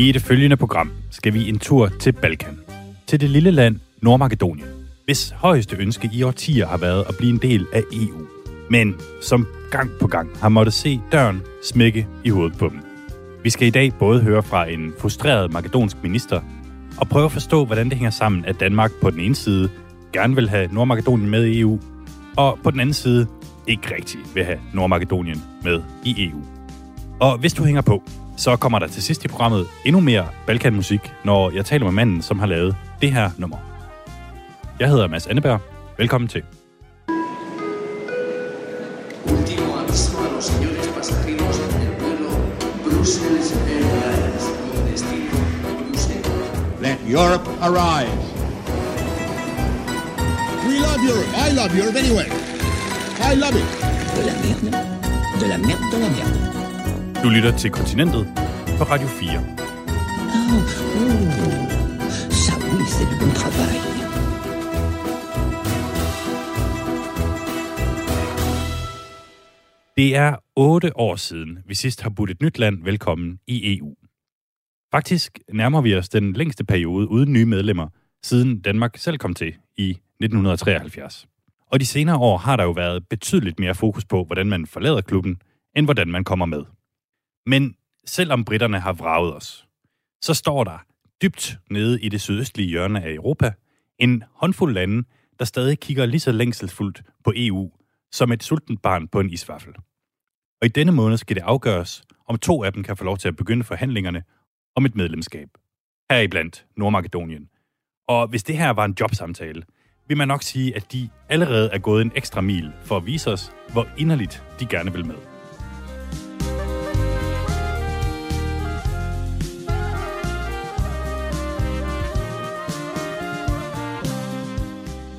I det følgende program skal vi en tur til Balkan. Til det lille land Nordmakedonien, hvis højeste ønske i årtier har været at blive en del af EU. Men som gang på gang har måttet se døren smække i hovedet på dem. Vi skal i dag både høre fra en frustreret makedonsk minister og prøve at forstå, hvordan det hænger sammen, at Danmark på den ene side gerne vil have Nordmakedonien med i EU, og på den anden side ikke rigtig vil have Nordmakedonien med i EU. Og hvis du hænger på, så kommer der til sidst i programmet endnu mere Balkanmusik, når jeg taler med manden, som har lavet det her nummer. Jeg hedder Mads Anneberg. Velkommen til. Último aviso a los señores pasajeros del vuelo Brussels Airlines con destino Bruselas. Let Europe arise. We love Europe. I love Europe anyway. I love it. De la merde. De la merde, de la merde. Du lytter til Kontinentet på Radio 4. Ça oui, c'est du bon travail. Det er otte år siden, vi sidst har budt et nyt land velkommen i EU. Faktisk nærmer vi os den længste periode uden nye medlemmer, siden Danmark selv kom til i 1973. Og de senere år har der jo været betydeligt mere fokus på, hvordan man forlader klubben, end hvordan man kommer med. Men selvom britterne har vraget os, så står der dybt nede i det sydøstlige hjørne af Europa en håndfuld lande, der stadig kigger lige så længselsfuldt på EU som et sultent barn på en isvaffel. Og i denne måned skal det afgøres, om to af dem kan få lov til at begynde forhandlingerne om et medlemskab. Heriblandt Nordmakedonien. Og hvis det her var en jobsamtale, vil man nok sige, at de allerede er gået en ekstra mil for at vise os, hvor inderligt de gerne vil med.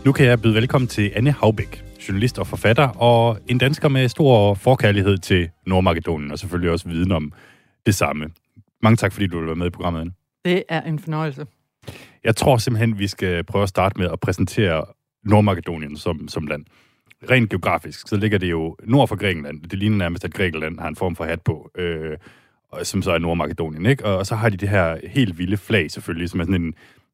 Nu kan jeg byde velkommen til Anne Haubæk, journalist og forfatter, og en dansker med stor forkærlighed til Nordmakedonien, og selvfølgelig også viden om det samme. Mange tak, fordi du vil være med i programmet, Anne. Det er en fornøjelse. Jeg tror simpelthen, vi skal prøve at starte med at præsentere Nordmakedonien som, som land. Rent geografisk, så ligger det jo nord for Grækenland. Det ligner nærmest, at Grækenland har en form for hat på, øh, og- som så er Nordmakedonien. Ikke? Og, og så har de det her helt vilde flag selvfølgelig, som er sådan en,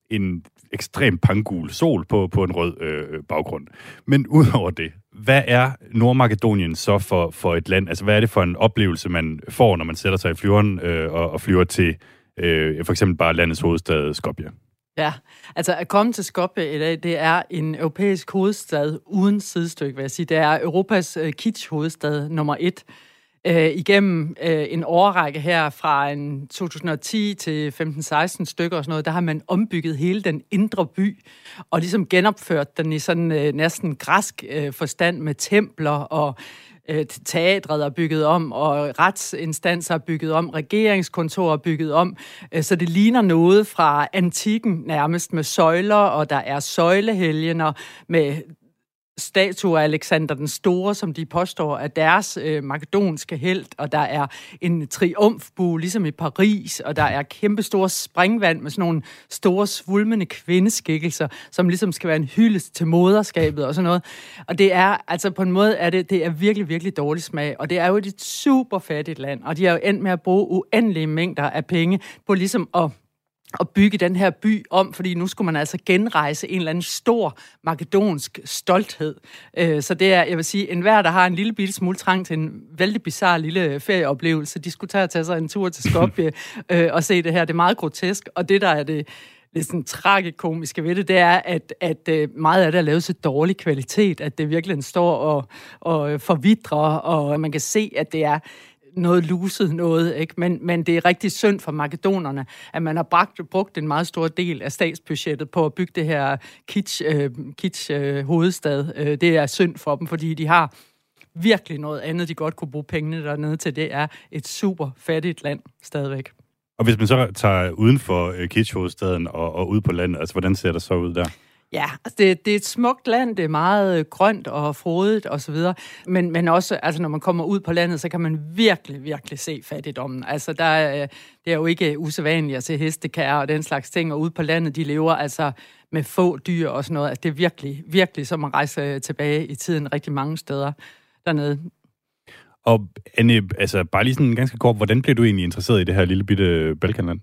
en ekstrem pangul sol på, på en rød øh, øh, baggrund. Men udover det, hvad er Nordmakedonien så for, for et land? Altså, hvad er det for en oplevelse, man får, når man sætter sig i flyveren øh, og, og flyver til øh, for eksempel bare landets hovedstad Skopje? Ja, altså at komme til Skopje i dag, det er en europæisk hovedstad uden sidestykke, vil jeg sige. Det er Europas øh, kitsch-hovedstad nummer et. Øh, igennem øh, en årrække her fra en 2010 til 15-16 stykker og sådan noget, der har man ombygget hele den indre by, og ligesom genopført den i sådan øh, næsten græsk øh, forstand med templer og øh, teatret er bygget om, og retsinstanser er bygget om, regeringskontorer er bygget om, øh, så det ligner noget fra antikken nærmest med søjler, og der er søjlehelgener med statue af Alexander den Store, som de påstår er deres øh, makedonske held, og der er en triumfbue, ligesom i Paris, og der er kæmpe store springvand med sådan nogle store, svulmende kvindeskikkelser, som ligesom skal være en hyldest til moderskabet og sådan noget. Og det er, altså på en måde er det, det er virkelig, virkelig dårlig smag, og det er jo et super fattigt land, og de har jo endt med at bruge uendelige mængder af penge på ligesom at at bygge den her by om, fordi nu skulle man altså genrejse en eller anden stor makedonsk stolthed. Øh, Så det er, jeg vil sige, enhver, der har en lille bitte smule trang til en vældig bizarre lille ferieoplevelse, de skulle tage og tage sig en tur til Skopje øh, og se det her. Det er meget grotesk, og det, der er det det sådan tragikomiske ved det, det er, at, at øh, meget af det er lavet så dårlig kvalitet, at det virkelig står og, og forvidrer, og man kan se, at det er noget luset noget, ikke? Men, men det er rigtig synd for makedonerne, at man har brugt, brugt en meget stor del af statsbudgettet på at bygge det her kitsch, øh, kitsch øh, hovedstad. Øh, det er synd for dem, fordi de har virkelig noget andet, de godt kunne bruge pengene dernede til. Det er et super fattigt land stadigvæk. Og hvis man så tager uden for øh, Kitsch-hovedstaden og, og ud på landet, altså hvordan ser det så ud der? Ja, altså det, det er et smukt land, det er meget øh, grønt og frodigt og så videre, men, men også, altså når man kommer ud på landet, så kan man virkelig, virkelig se fattigdommen. Altså der er, øh, det er jo ikke øh, usædvanligt at se hestekær og den slags ting, og ude på landet, de lever altså med få dyr og sådan noget. Altså det er virkelig, virkelig som at rejse tilbage i tiden rigtig mange steder dernede. Og Anne, altså bare lige sådan ganske kort, hvordan blev du egentlig interesseret i det her lille bitte Balkanland?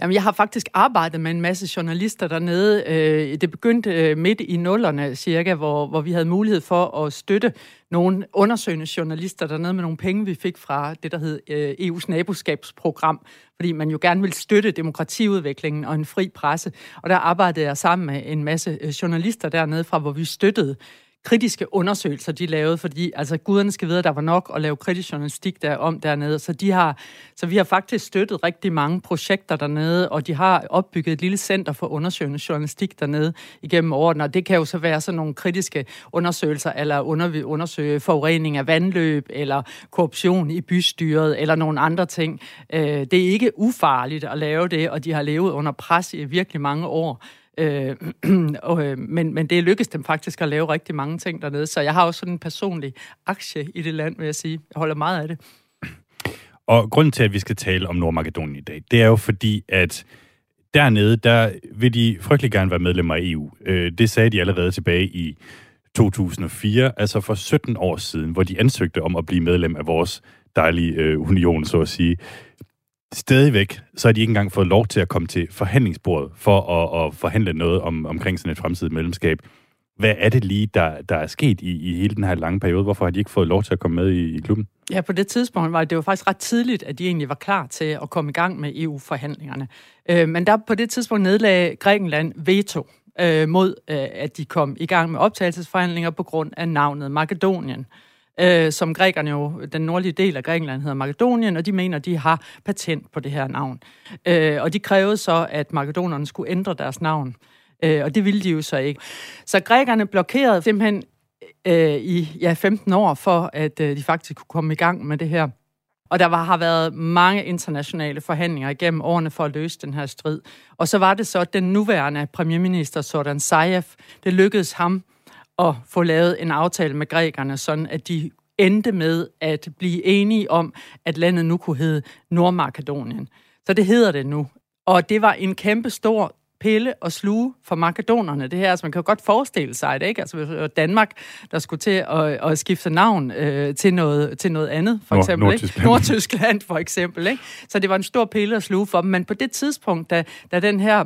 Jamen, jeg har faktisk arbejdet med en masse journalister dernede. Øh, det begyndte øh, midt i nullerne cirka, hvor, hvor vi havde mulighed for at støtte nogle undersøgende journalister dernede med nogle penge, vi fik fra det, der hed øh, EU's naboskabsprogram, fordi man jo gerne vil støtte demokratiudviklingen og en fri presse. Og der arbejdede jeg sammen med en masse journalister dernede fra, hvor vi støttede kritiske undersøgelser, de lavede, fordi altså guderne skal vide, at der var nok at lave kritisk journalistik der om dernede. Så, de har, så vi har faktisk støttet rigtig mange projekter dernede, og de har opbygget et lille center for undersøgende journalistik dernede igennem årene, og det kan jo så være sådan nogle kritiske undersøgelser, eller under, undersøge forurening af vandløb, eller korruption i bystyret, eller nogle andre ting. Øh, det er ikke ufarligt at lave det, og de har levet under pres i virkelig mange år. Øh, og, øh, men, men det lykkedes dem faktisk at lave rigtig mange ting dernede, så jeg har også sådan en personlig aktie i det land, vil jeg sige. Jeg holder meget af det. Og grunden til, at vi skal tale om Nordmakedonien i dag, det er jo fordi, at dernede, der vil de frygtelig gerne være medlemmer af EU. Øh, det sagde de allerede tilbage i 2004, altså for 17 år siden, hvor de ansøgte om at blive medlem af vores dejlige øh, union, så at sige stadigvæk, så har de ikke engang fået lov til at komme til forhandlingsbordet for at, at forhandle noget om, omkring sådan et fremtidigt medlemskab. Hvad er det lige, der, der er sket i, i hele den her lange periode? Hvorfor har de ikke fået lov til at komme med i, i klubben? Ja, på det tidspunkt var det jo faktisk ret tidligt, at de egentlig var klar til at komme i gang med EU-forhandlingerne. Øh, men der på det tidspunkt nedlagde Grækenland veto øh, mod, øh, at de kom i gang med optagelsesforhandlinger på grund af navnet Makedonien øh, øh, som grækerne jo, den nordlige del af Grækenland hedder Makedonien, og de mener, de har patent på det her navn. Øh, og de krævede så, at makedonerne skulle ændre deres navn, øh, og det ville de jo så ikke. Så grækerne blokerede simpelthen øh, i ja, 15 år for, at øh, de faktisk kunne komme i gang med det her. Og der var, har været mange internationale forhandlinger igennem årene for at løse den her strid. Og så var det så, at den nuværende premierminister, Sordan Sayev, det lykkedes ham at få lavet en aftale med grækerne, sådan at de endte med at blive enige om, at landet nu kunne hedde Nordmakedonien. Så det hedder det nu. Og det var en kæmpe stor pille og sluge for makedonerne. Det her, altså man kan jo godt forestille sig det, ikke? Altså var Danmark, der skulle til at, at skifte navn øh, til, noget, til noget andet, for Nord, eksempel. Nordtyskland. Ikke? Nordtyskland, for eksempel. Ikke? Så det var en stor pille og sluge for dem. Men på det tidspunkt, da, da den her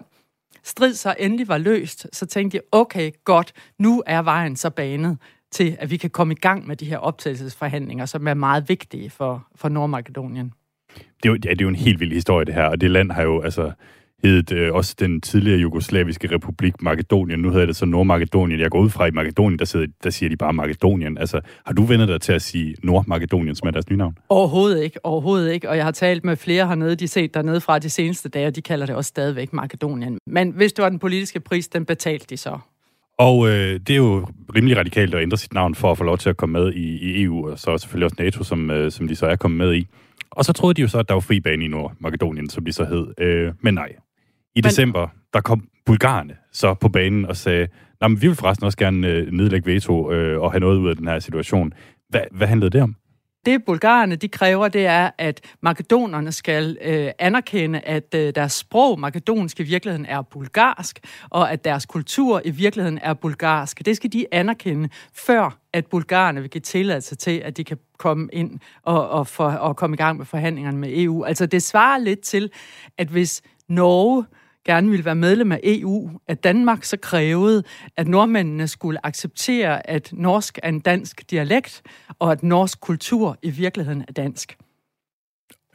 strid så endelig var løst, så tænkte jeg, okay, godt, nu er vejen så banet til, at vi kan komme i gang med de her optagelsesforhandlinger, som er meget vigtige for, for Nordmakedonien. Det er, jo, ja, det er jo en helt vild historie, det her, og det land har jo, altså, hed øh, også den tidligere jugoslaviske republik Makedonien. Nu hedder det så Nordmakedonien. Jeg går ud fra i Makedonien, der, sidder, der siger de bare Makedonien. Altså, har du vendt dig til at sige Nordmakedonien, som er deres nye navn? Overhovedet ikke, overhovedet ikke. Og jeg har talt med flere hernede, de set dernede fra de seneste dage, og de kalder det også stadigvæk Makedonien. Men hvis det var den politiske pris, den betalte de så. Og øh, det er jo rimelig radikalt at ændre sit navn for at få lov til at komme med i, i EU, og så selvfølgelig også NATO, som, øh, som de så er kommet med i. Og så troede de jo så, at der var fri bane i Nordmakedonien, som de så hed. Øh, men nej, i Men... december, der kom bulgarerne så på banen og sagde, at vi vil forresten også gerne øh, nedlægge veto øh, og have noget ud af den her situation. Hvad, hvad handlede det om? Det bulgarerne de kræver, det er, at makedonerne skal øh, anerkende, at øh, deres sprog, makedonsk i virkeligheden er bulgarsk, og at deres kultur i virkeligheden er bulgarsk. Det skal de anerkende, før at bulgarerne vil give tilladelse til, at de kan komme ind og, og, for, og komme i gang med forhandlingerne med EU. Altså det svarer lidt til, at hvis Norge gerne ville være medlem af EU, at Danmark så krævede, at nordmændene skulle acceptere, at norsk er en dansk dialekt, og at norsk kultur i virkeligheden er dansk.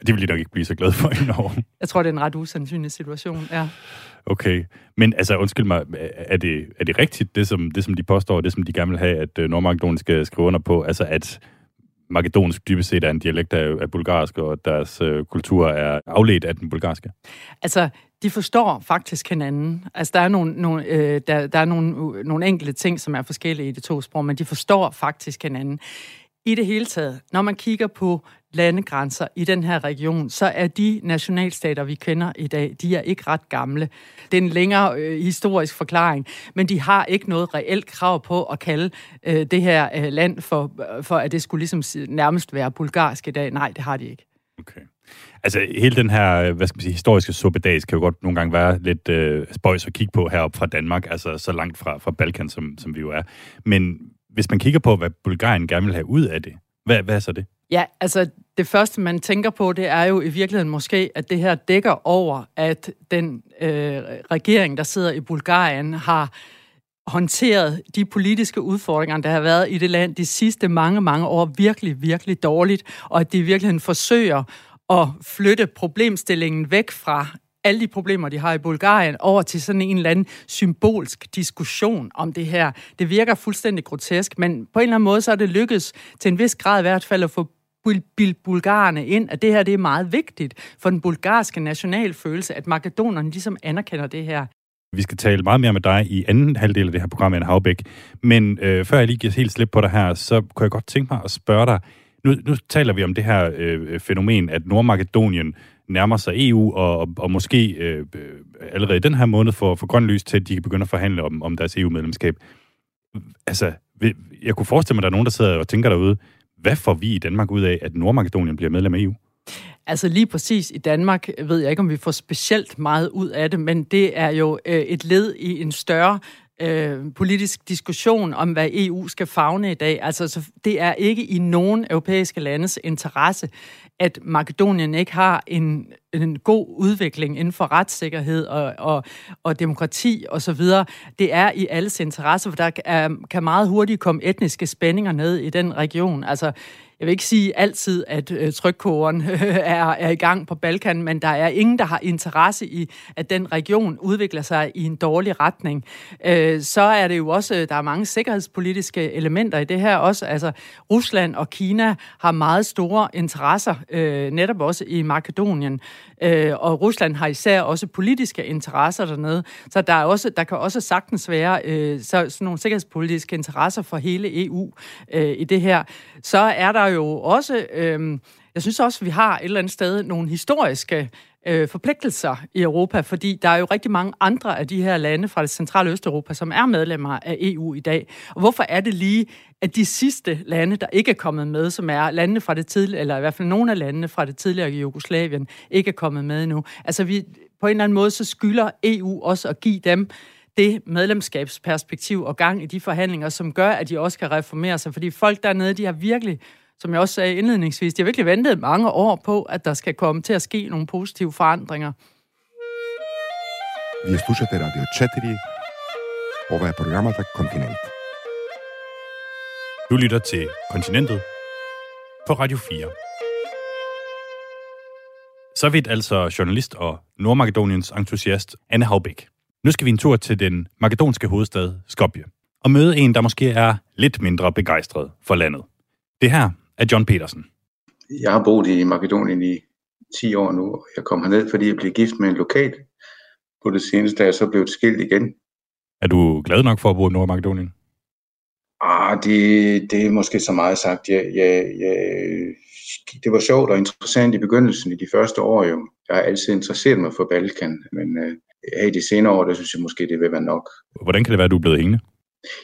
Det vil de nok ikke blive så glade for i Norge. Jeg tror, det er en ret usandsynlig situation, ja. Okay, men altså undskyld mig, er det, er det rigtigt, det som, det som de påstår, det som de gerne vil have, at øh, Nordmakedonien skal skrive under på, altså at makedonsk dybest set er en dialekt af, af bulgarsk, og deres øh, kultur er afledt af den bulgarske? Altså, de forstår faktisk hinanden. Altså, der er nogle, nogle, øh, der, der er nogle, øh, nogle enkelte ting, som er forskellige i de to sprog, men de forstår faktisk hinanden. I det hele taget, når man kigger på landegrænser i den her region, så er de nationalstater, vi kender i dag, de er ikke ret gamle. Det er en længere øh, historisk forklaring, men de har ikke noget reelt krav på at kalde øh, det her øh, land for, øh, for, at det skulle ligesom nærmest være bulgarsk i dag. Nej, det har de ikke. Okay. Altså, hele den her, øh, hvad skal man sige, historiske suppedags kan jo godt nogle gange være lidt øh, spøjs at kigge på heroppe fra Danmark, altså så langt fra, fra Balkan, som, som vi jo er. Men hvis man kigger på, hvad Bulgarien gerne vil have ud af det, hvad, hvad er så det? Ja, altså det første, man tænker på, det er jo i virkeligheden måske, at det her dækker over, at den øh, regering, der sidder i Bulgarien, har håndteret de politiske udfordringer, der har været i det land de sidste mange, mange år virkelig, virkelig dårligt, og at de i virkeligheden forsøger at flytte problemstillingen væk fra alle de problemer, de har i Bulgarien, over til sådan en eller anden symbolsk diskussion om det her. Det virker fuldstændig grotesk, men på en eller anden måde så er det lykkedes til en vis grad i hvert fald at få bilde bulgarerne ind, at det her det er meget vigtigt for den bulgarske nationalfølelse, at makedonerne ligesom anerkender det her. Vi skal tale meget mere med dig i anden halvdel af det her program, Anne Havbæk. Men øh, før jeg lige giver helt slip på dig her, så kunne jeg godt tænke mig at spørge dig. Nu, nu taler vi om det her øh, fænomen, at Nordmakedonien nærmer sig EU, og, og, og måske øh, allerede den her måned får, for grøn lys til, at de kan begynde at forhandle om, om deres EU-medlemskab. Altså, jeg kunne forestille mig, at der er nogen, der sidder og tænker derude, hvad får vi i Danmark ud af, at Nordmakedonien bliver medlem af EU? Altså lige præcis i Danmark ved jeg ikke, om vi får specielt meget ud af det, men det er jo øh, et led i en større øh, politisk diskussion om, hvad EU skal fagne i dag. Altså, så det er ikke i nogen europæiske landes interesse, at Makedonien ikke har en, en god udvikling inden for retssikkerhed og, og, og demokrati osv. Det er i alles interesse, for der er, kan meget hurtigt komme etniske spændinger ned i den region. Altså, jeg vil ikke sige altid, at øh, trykkogeren er, er i gang på Balkan, men der er ingen, der har interesse i, at den region udvikler sig i en dårlig retning. Øh, så er det jo også, øh, der er mange sikkerhedspolitiske elementer i det her også. Altså, Rusland og Kina har meget store interesser, øh, netop også i Makedonien. Øh, og Rusland har især også politiske interesser dernede. Så der, er også, der kan også sagtens være øh, så, sådan nogle sikkerhedspolitiske interesser for hele EU øh, i det her. Så er der jo også, øh, jeg synes også, vi har et eller andet sted nogle historiske øh, forpligtelser i Europa, fordi der er jo rigtig mange andre af de her lande fra det centrale Østeuropa, som er medlemmer af EU i dag. Og hvorfor er det lige, at de sidste lande, der ikke er kommet med, som er landene fra det tidligere, eller i hvert fald nogle af landene fra det tidligere Jugoslavien, ikke er kommet med endnu. Altså vi, på en eller anden måde, så skylder EU også at give dem det medlemskabsperspektiv og gang i de forhandlinger, som gør, at de også kan reformere sig. Fordi folk dernede, de har virkelig som jeg også sagde indledningsvis, de har virkelig ventet mange år på, at der skal komme til at ske nogle positive forandringer. Vi slušate Radio 4. Ova programmet programata Kontinent. Du lytter til Kontinentet på Radio 4. Så vidt altså journalist og Nordmakedoniens entusiast Anne Havbæk. Nu skal vi en tur til den makedonske hovedstad Skopje og møde en, der måske er lidt mindre begejstret for landet. Det her er John Petersen. Jeg har boet i Makedonien i 10 år nu, og jeg kom herned, fordi jeg blev gift med en lokal. På det seneste, da jeg så blev skilt igen. Er du glad nok for at bo i Nordmakedonien? Ah, det, det er måske så meget sagt. Jeg, jeg, jeg, det var sjovt og interessant i begyndelsen i de første år jo. Jeg har altid interesseret mig for Balkan, men her i de senere år, der synes jeg måske, det vil være nok. Hvordan kan det være, at du er blevet hængende?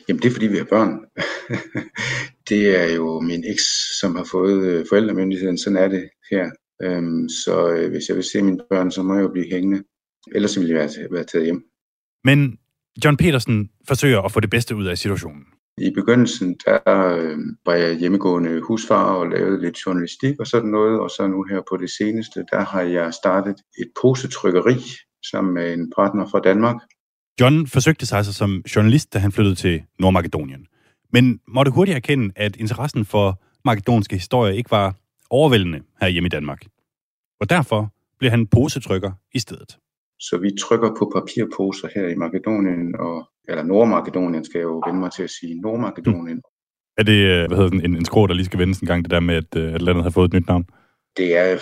Jamen det er fordi vi har børn. det er jo min eks, som har fået øh, forældremyndigheden. Sådan er det her. Øhm, så øh, hvis jeg vil se mine børn, så må jeg jo blive hængende. Ellers ville jeg være, være taget hjem. Men John Petersen forsøger at få det bedste ud af situationen. I begyndelsen, der øh, var jeg hjemmegående husfar og lavede lidt journalistik og sådan noget, og så nu her på det seneste, der har jeg startet et posetrykkeri sammen med en partner fra Danmark. John forsøgte sig altså som journalist, da han flyttede til Nordmakedonien men måtte hurtigt erkende, at interessen for makedonske historier ikke var overvældende her hjemme i Danmark. Og derfor blev han posetrykker i stedet. Så vi trykker på papirposer her i Makedonien, og, eller Nordmakedonien skal jeg jo vende mig til at sige, Nordmakedonien. Mm. Er det øh, hvad hedder den, en, en skrå, der lige skal vendes en gang, det der med, at, øh, at landet har fået et nyt navn? Det er,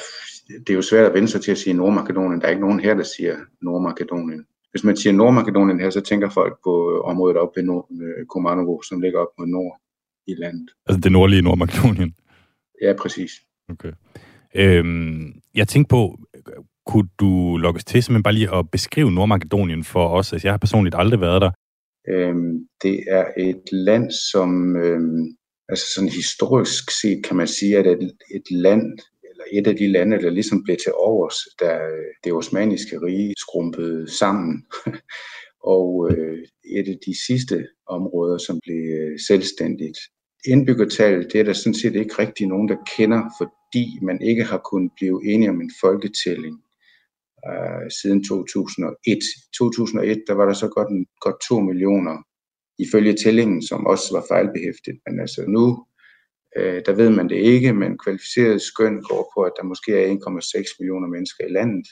det er jo svært at vende sig til at sige Nordmakedonien. Der er ikke nogen her, der siger Nordmakedonien. Hvis man siger Nordmakedonien her, så tænker folk på området op ved Nord, Komanovo, som ligger op mod nord i landet. Altså det nordlige Nordmakedonien? Ja, præcis. Okay. Øhm, jeg tænkte på, kunne du lukkes til simpelthen bare lige at beskrive Nordmakedonien for os? Altså jeg har personligt aldrig været der. Øhm, det er et land, som øhm, altså sådan historisk set kan man sige, at et, et land, et af de lande, der ligesom blev til overs, da øh, det osmaniske rige skrumpede sammen. og øh, et af de sidste områder, som blev øh, selvstændigt. Indbyggertallet, det er der sådan set ikke rigtig nogen, der kender, fordi man ikke har kunnet blive enige om en folketælling øh, siden 2001. I 2001 der var der så godt, en, godt 2 millioner ifølge tællingen, som også var fejlbehæftet. Men altså nu, øh, der ved man det ikke, men kvalificeret skøn går på, at der måske er 1,6 millioner mennesker i landet.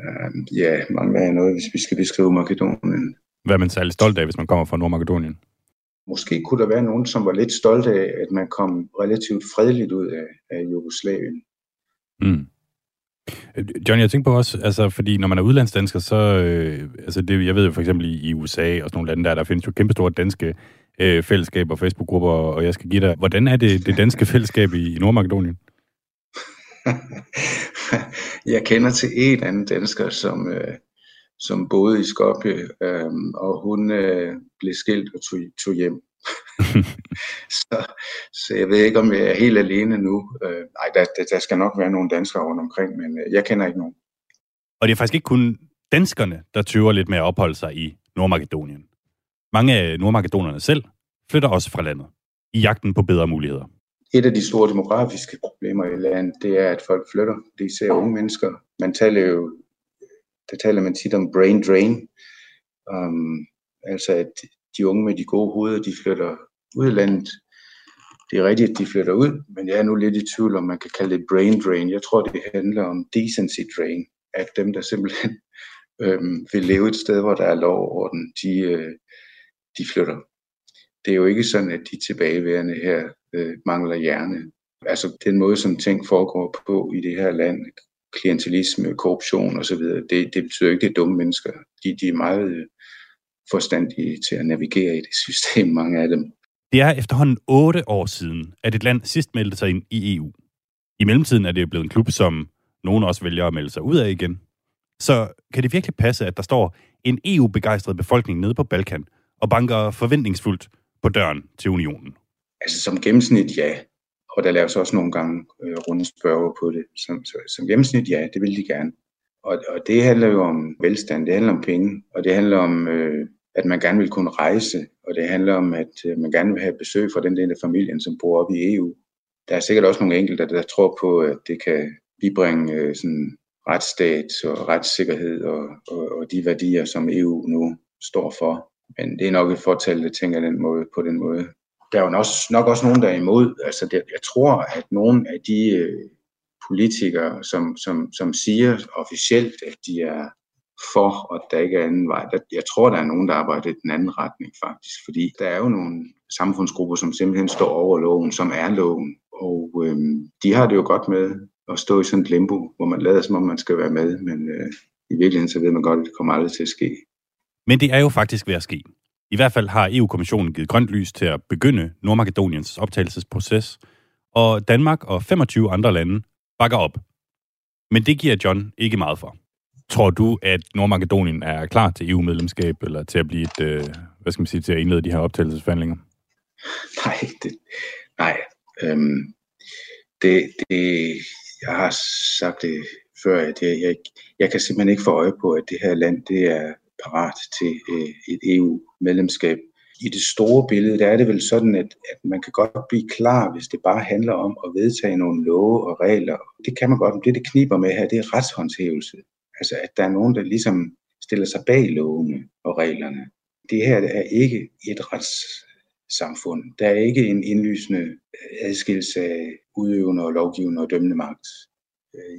Øh, ja, mangler jeg noget, hvis vi skal beskrive Makedonien. Hvad er man særlig stolt af, hvis man kommer fra Nordmakedonien? Måske kunne der være nogen, som var lidt stolte af, at man kom relativt fredeligt ud af, af Jugoslavien. Mm. John, jeg tænker på også, altså, fordi når man er udlandsdansker, så, øh, altså det, jeg ved jo for eksempel i, i USA og sådan nogle lande der, der findes jo kæmpestore danske øh, fællesskaber, Facebook-grupper, og jeg skal give dig, hvordan er det, det danske fællesskab i, i Nordmakedonien? jeg kender til en anden dansker, som, øh, som boede i Skopje, øh, og hun øh, blev skilt og tog, tog hjem. så, så jeg ved ikke, om jeg er helt alene nu. Øh, nej, der, der skal nok være nogle danskere rundt omkring, men øh, jeg kender ikke nogen. Og det er faktisk ikke kun danskerne, der tøver lidt med at opholde sig i Nordmakedonien. Mange af nordmakedonerne selv flytter også fra landet i jagten på bedre muligheder. Et af de store demografiske problemer i landet, det er, at folk flytter. Det er især unge mennesker. Man taler jo, der taler man tit om brain drain. Um, altså at de unge med de gode hoveder, de flytter ud af landet. Det er rigtigt, at de flytter ud, men jeg er nu lidt i tvivl om, man kan kalde det brain drain. Jeg tror, det handler om decency drain, at dem, der simpelthen øhm, vil leve et sted, hvor der er lov og orden, de, øh, de flytter. Det er jo ikke sådan, at de tilbageværende her øh, mangler hjerne. Altså den måde, som ting foregår på i det her land, klientelisme, korruption osv., det, det betyder ikke, at det er dumme mennesker. De, de er meget øh, forstandige til at navigere i det system, mange af dem. Det er efterhånden otte år siden, at et land sidst meldte sig ind i EU. I mellemtiden er det blevet en klub, som nogen også vælger at melde sig ud af igen. Så kan det virkelig passe, at der står en EU-begejstret befolkning nede på Balkan og banker forventningsfuldt på døren til unionen? Altså som gennemsnit ja, og der laves også nogle gange øh, runde spørge på det. Som, som gennemsnit ja, det vil de gerne. Og, og det handler jo om velstand, det handler om penge, og det handler om, øh, at man gerne vil kunne rejse, og det handler om, at øh, man gerne vil have besøg fra den del af familien, som bor oppe i EU. Der er sikkert også nogle enkelte, der tror på, at det kan bibringe øh, sådan retsstat og retssikkerhed og, og, og de værdier, som EU nu står for. Men det er nok et fortal, der tænker den måde, på den måde. Der er jo nok også, nok også nogen, der er imod. Altså, det, jeg tror, at nogle af de øh, politikere, som, som, som siger officielt, at de er for, at der ikke er anden vej. Jeg tror, der er nogen, der arbejder i den anden retning faktisk, fordi der er jo nogle samfundsgrupper, som simpelthen står over loven, som er loven, og øhm, de har det jo godt med at stå i sådan et limbo, hvor man lader som om man skal være med, men øh, i virkeligheden så ved man godt, at det kommer aldrig til at ske. Men det er jo faktisk ved at ske. I hvert fald har EU-kommissionen givet grønt lys til at begynde Nordmakedoniens optagelsesproces, og Danmark og 25 andre lande bakker op. Men det giver John ikke meget for. Tror du, at Nordmakedonien er klar til EU-medlemskab, eller til at blive et, øh, hvad skal man sige, til at indlede de her optagelsesforhandlinger? Nej, det, nej. Øhm, det, det, jeg har sagt det før, at jeg, jeg, jeg kan simpelthen ikke få øje på, at det her land det er parat til øh, et EU-medlemskab i det store billede, der er det vel sådan, at, at man kan godt blive klar, hvis det bare handler om at vedtage nogle love og regler. Det kan man godt, men det, det kniber med her, det er retshåndhævelse. Altså, at der er nogen, der ligesom stiller sig bag lovene og reglerne. Det her er ikke et retssamfund. Der er ikke en indlysende adskillelse af udøvende og lovgivende og dømmende magt.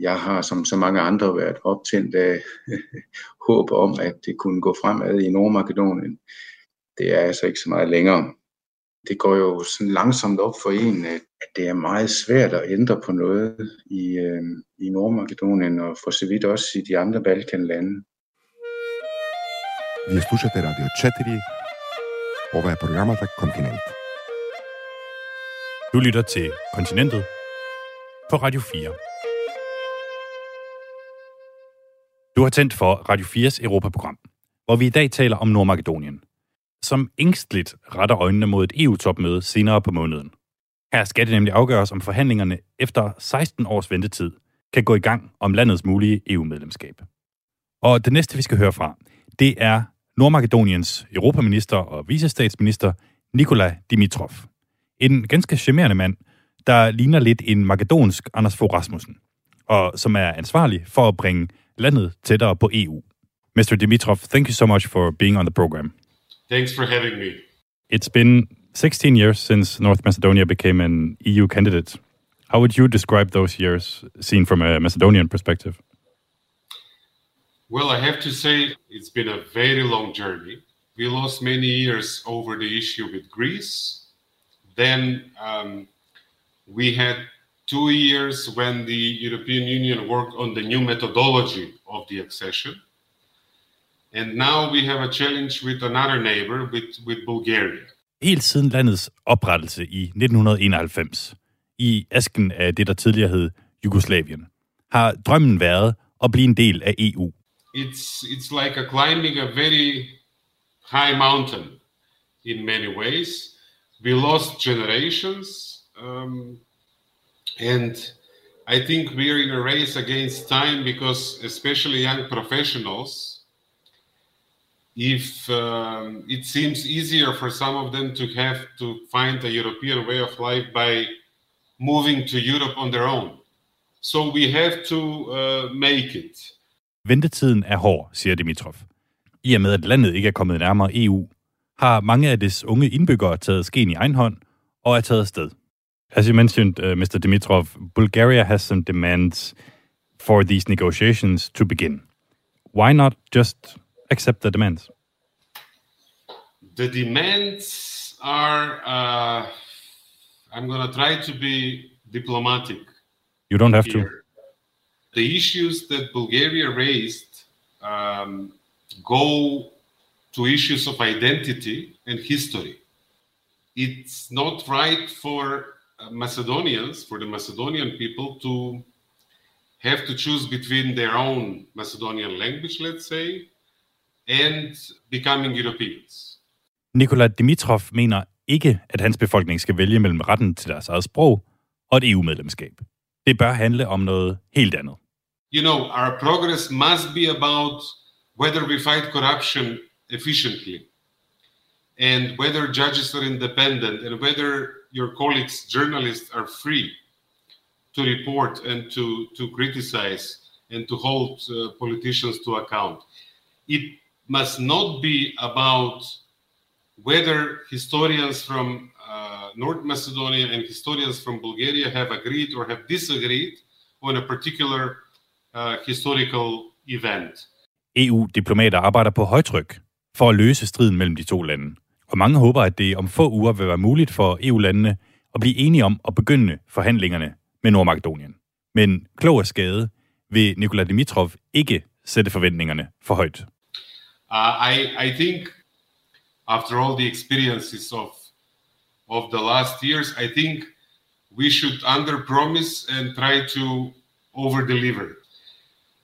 Jeg har som så mange andre været optændt af håb om, at det kunne gå fremad i Nordmakedonien det er altså ikke så meget længere. Det går jo sådan langsomt op for en, at det er meget svært at ændre på noget i, øh, i Nordmakedonien og for så vidt også i de andre Balkanlande. Vi slušate Radio 4. Ovo je programata Kontinent. Du lytter til Kontinentet på Radio 4. Du har tændt for Radio 4's Europaprogram, hvor vi i dag taler om Nordmakedonien – som ængstligt retter øjnene mod et EU-topmøde senere på måneden. Her skal det nemlig afgøres, om forhandlingerne efter 16 års ventetid kan gå i gang om landets mulige EU-medlemskab. Og det næste, vi skal høre fra, det er Nordmakedoniens europaminister og visestatsminister Nikola Dimitrov. En ganske charmerende mand, der ligner lidt en makedonsk Anders Fogh Rasmussen, og som er ansvarlig for at bringe landet tættere på EU. Mr. Dimitrov, thank you so much for being on the program. Thanks for having me. It's been 16 years since North Macedonia became an EU candidate. How would you describe those years seen from a Macedonian perspective? Well, I have to say it's been a very long journey. We lost many years over the issue with Greece. Then um, we had two years when the European Union worked on the new methodology of the accession. And now we have a challenge with another neighbor, with, with Bulgaria. Helt siden landets oprettelse i 1991, i asken af det, der tidligere hed Jugoslavien, har drømmen været at blive en del af EU. It's, it's like a climbing a very high mountain in many ways. We lost generations, um, and I think we are in a race against time because, especially young professionals, if um, it seems easier for some of them to have to find a European way of life by moving to Europe on their own. So we have to uh, make it. Ventetiden er hård, siger Dimitrov. I og med, at landet ikke er kommet nærmere EU, har mange af dets unge indbyggere taget skeen i egen hånd og er taget afsted. As you mentioned, uh, Mr. Dimitrov, Bulgaria has some demands for these negotiations to begin. Why not just accept the demands? The demands are, uh, I'm going to try to be diplomatic You don't have to. The issues that Bulgaria raised um, go to issues of identity and history. It's not right for Macedonians, for the Macedonian people, to have to choose between their own Macedonian language, let's say, and becoming Europeans. Nikola Dimitrov mener ikke, at hans befolkning skal vælge mellem retten til deres eget sprog og et EU-medlemskab. Det bør handle om noget helt andet. you know, our progress must be about whether we fight corruption efficiently and whether judges are independent and whether your colleagues, journalists, are free to report and to, to criticize and to hold uh, politicians to account. It must not be about whether historians from uh, North Macedonia and historians from Bulgaria have agreed or have disagreed on a particular uh, historical event. EU-diplomater arbejder på højtryk for at løse striden mellem de to lande. Og mange håber, at det om få uger vil være muligt for EU-landene at blive enige om at begynde forhandlingerne med Nordmakedonien. Men klog af skade vil Nikola Dimitrov ikke sætte forventningerne for højt. Uh, I, I think after all the experiences of of the last years, I think we should under promise and try to over deliver.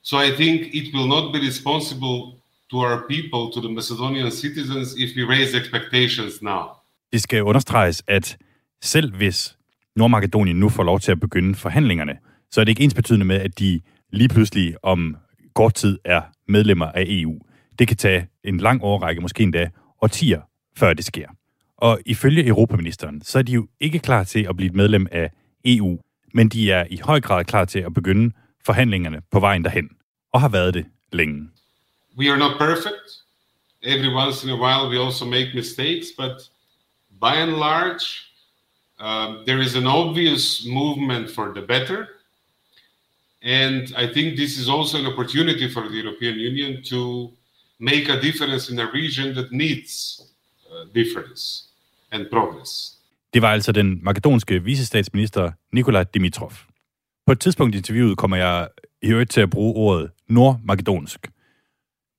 So I think it will not be responsible to our people, to the Macedonian citizens, if we raise expectations now. Det skal understreges, at selv hvis Nordmakedonien nu får lov til at begynde forhandlingerne, så er det ikke ensbetydende med, at de lige pludselig om kort tid er medlemmer af EU. Det kan tage en lang årrække, måske endda årtier, før det sker. Og ifølge Europaministeren, så er de jo ikke klar til at blive et medlem af EU, men de er i høj grad klar til at begynde forhandlingerne på vejen derhen, og har været det længe. We are not perfect. Every once in a while, we also make mistakes, but by and large, um, there is an obvious movement for the better. And I think this is also an opportunity for the European Union to make a difference in a region that needs uh, difference and progress. Det var altså den makedonske visestatsminister Nikola Dimitrov. På et tidspunkt i interviewet kommer jeg i øvrigt til at bruge ordet nordmakedonsk.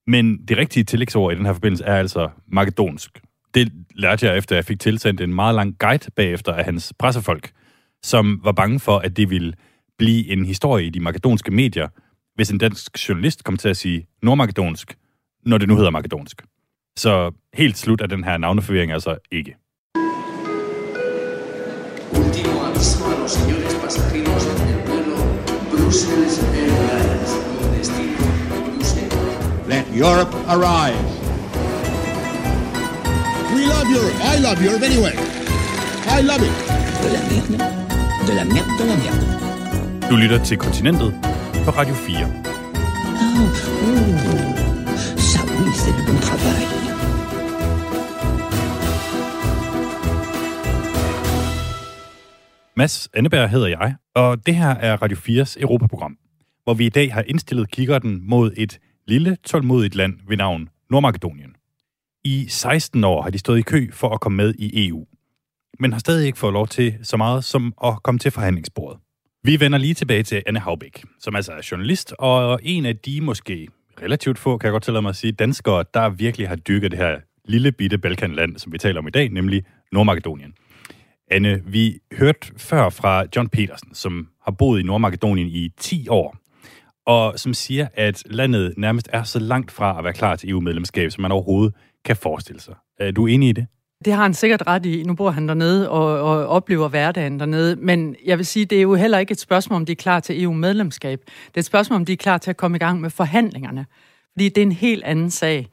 Men det rigtige tillægsord i den her forbindelse er altså makedonsk. Det lærte jeg efter, at jeg fik tilsendt en meget lang guide bagefter af hans pressefolk, som var bange for, at det ville blive en historie i de makedonske medier, hvis en dansk journalist kom til at sige nordmakedonsk, når det nu hedder makedonsk. Så helt slut er den her navneforvirring altså ikke. Último aviso a los señores pasajeros del vuelo Brussels Airlines. Let Europe arise. We love Europe. I love Europe anyway. I love it. De la merde, De la merde de la merde. Du lytter til Kontinentet på Radio 4. Oh, ça oui, c'est du bon travail. Mads Anneberg hedder jeg, og det her er Radio 4's Europaprogram, hvor vi i dag har indstillet kikkerten mod et lille, tålmodigt land ved navn Nordmakedonien. I 16 år har de stået i kø for at komme med i EU, men har stadig ikke fået lov til så meget som at komme til forhandlingsbordet. Vi vender lige tilbage til Anne Haubæk, som altså er journalist, og en af de måske relativt få, kan jeg godt tillade mig at sige, danskere, der virkelig har dykket det her lille bitte Balkanland, som vi taler om i dag, nemlig Nordmakedonien. Anne, vi hørte før fra John Petersen, som har boet i Nordmakedonien i 10 år, og som siger, at landet nærmest er så langt fra at være klar til EU-medlemskab, som man overhovedet kan forestille sig. Er du enig i det? Det har han sikkert ret i. Nu bor han dernede og, og oplever hverdagen dernede. Men jeg vil sige, det er jo heller ikke et spørgsmål, om de er klar til EU-medlemskab. Det er et spørgsmål, om de er klar til at komme i gang med forhandlingerne. Fordi det er en helt anden sag.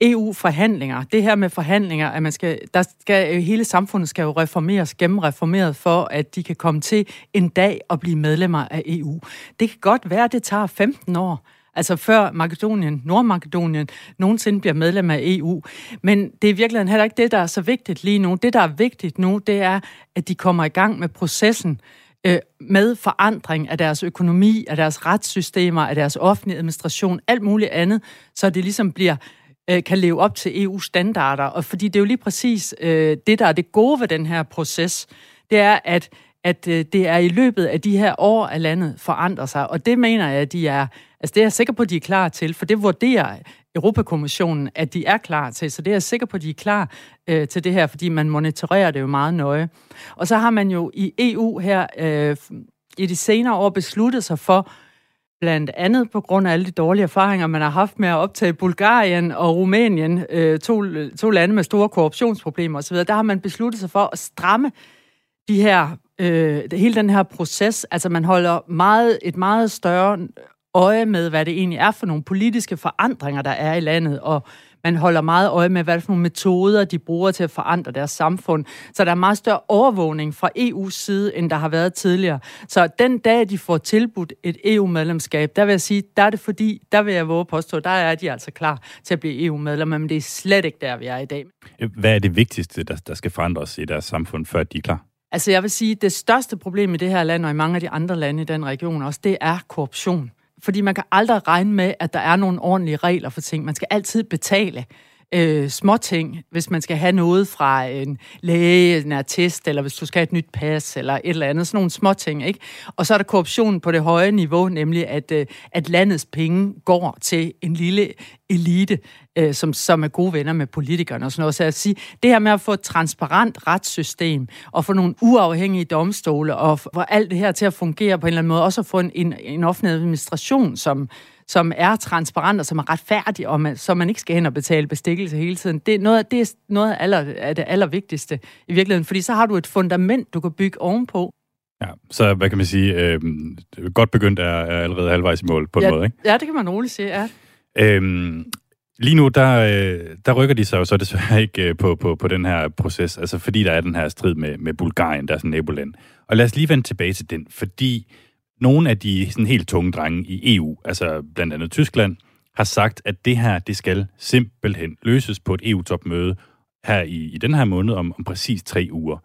EU-forhandlinger, det her med forhandlinger, at man skal, der skal, øh, hele samfundet skal jo reformeres, gennemreformeret for, at de kan komme til en dag at blive medlemmer af EU. Det kan godt være, at det tager 15 år, altså før Makedonien, Nordmakedonien, nogensinde bliver medlem af EU. Men det er virkelig heller ikke det, der er så vigtigt lige nu. Det, der er vigtigt nu, det er, at de kommer i gang med processen øh, med forandring af deres økonomi, af deres retssystemer, af deres offentlige administration, alt muligt andet, så det ligesom bliver øh, kan leve op til EU-standarder. Og fordi det er jo lige præcis øh, det, der er det gode ved den her proces, det er, at at øh, det er i løbet af de her år, at landet forandrer sig. Og det mener jeg, at de er, altså det er jeg sikker på, at de er klar til, for det vurderer Europakommissionen, at de er klar til. Så det er jeg sikker på, at de er klar øh, til det her, fordi man monitorerer det jo meget nøje. Og så har man jo i EU her øh, i de senere år besluttet sig for, blandt andet på grund af alle de dårlige erfaringer, man har haft med at optage Bulgarien og Rumænien, øh, to, to lande med store korruptionsproblemer osv., der har man besluttet sig for at stramme de her, øh, hele den her proces. Altså man holder meget, et meget større øje med, hvad det egentlig er for nogle politiske forandringer, der er i landet, og man holder meget øje med, hvad for nogle metoder, de bruger til at forandre deres samfund. Så der er meget større overvågning fra EU's side, end der har været tidligere. Så den dag, de får tilbudt et EU-medlemskab, der vil jeg sige, der er det fordi, der vil jeg våge påstå, der er de altså klar til at blive EU-medlem, men det er slet ikke der, vi er i dag. Hvad er det vigtigste, der, der skal forandres i deres samfund, før de er klar? Altså jeg vil sige, at det største problem i det her land, og i mange af de andre lande i den region også, det er korruption. Fordi man kan aldrig regne med, at der er nogle ordentlige regler for ting. Man skal altid betale øh, småting, hvis man skal have noget fra en læge, en artist, eller hvis du skal have et nyt pas, eller et eller andet, sådan nogle småting, ikke? Og så er der korruption på det høje niveau, nemlig at, øh, at landets penge går til en lille elite, øh, som, som er gode venner med politikerne og sådan noget. Så at sige, det her med at få et transparent retssystem, og få nogle uafhængige domstole, og få alt det her til at fungere på en eller anden måde, også at få en, en, en offentlig administration, som, som er transparent og som er retfærdig, og man, så man ikke skal hen og betale bestikkelse hele tiden. Det er noget, det er noget af, aller, af det allervigtigste i virkeligheden, fordi så har du et fundament, du kan bygge ovenpå. Ja, så hvad kan man sige, øh, godt begyndt er, er allerede halvvejs i mål på ja, en måde, ikke? Ja, det kan man roligt sige, ja. Øhm, lige nu, der, øh, der rykker de sig jo så desværre ikke øh, på, på, på den her proces, altså fordi der er den her strid med, med Bulgarien, der er sådan naboland. Og lad os lige vende tilbage til den, fordi nogle af de sådan helt tunge drenge i EU, altså blandt andet Tyskland, har sagt, at det her, det skal simpelthen løses på et EU-topmøde her i, i den her måned om, om præcis tre uger.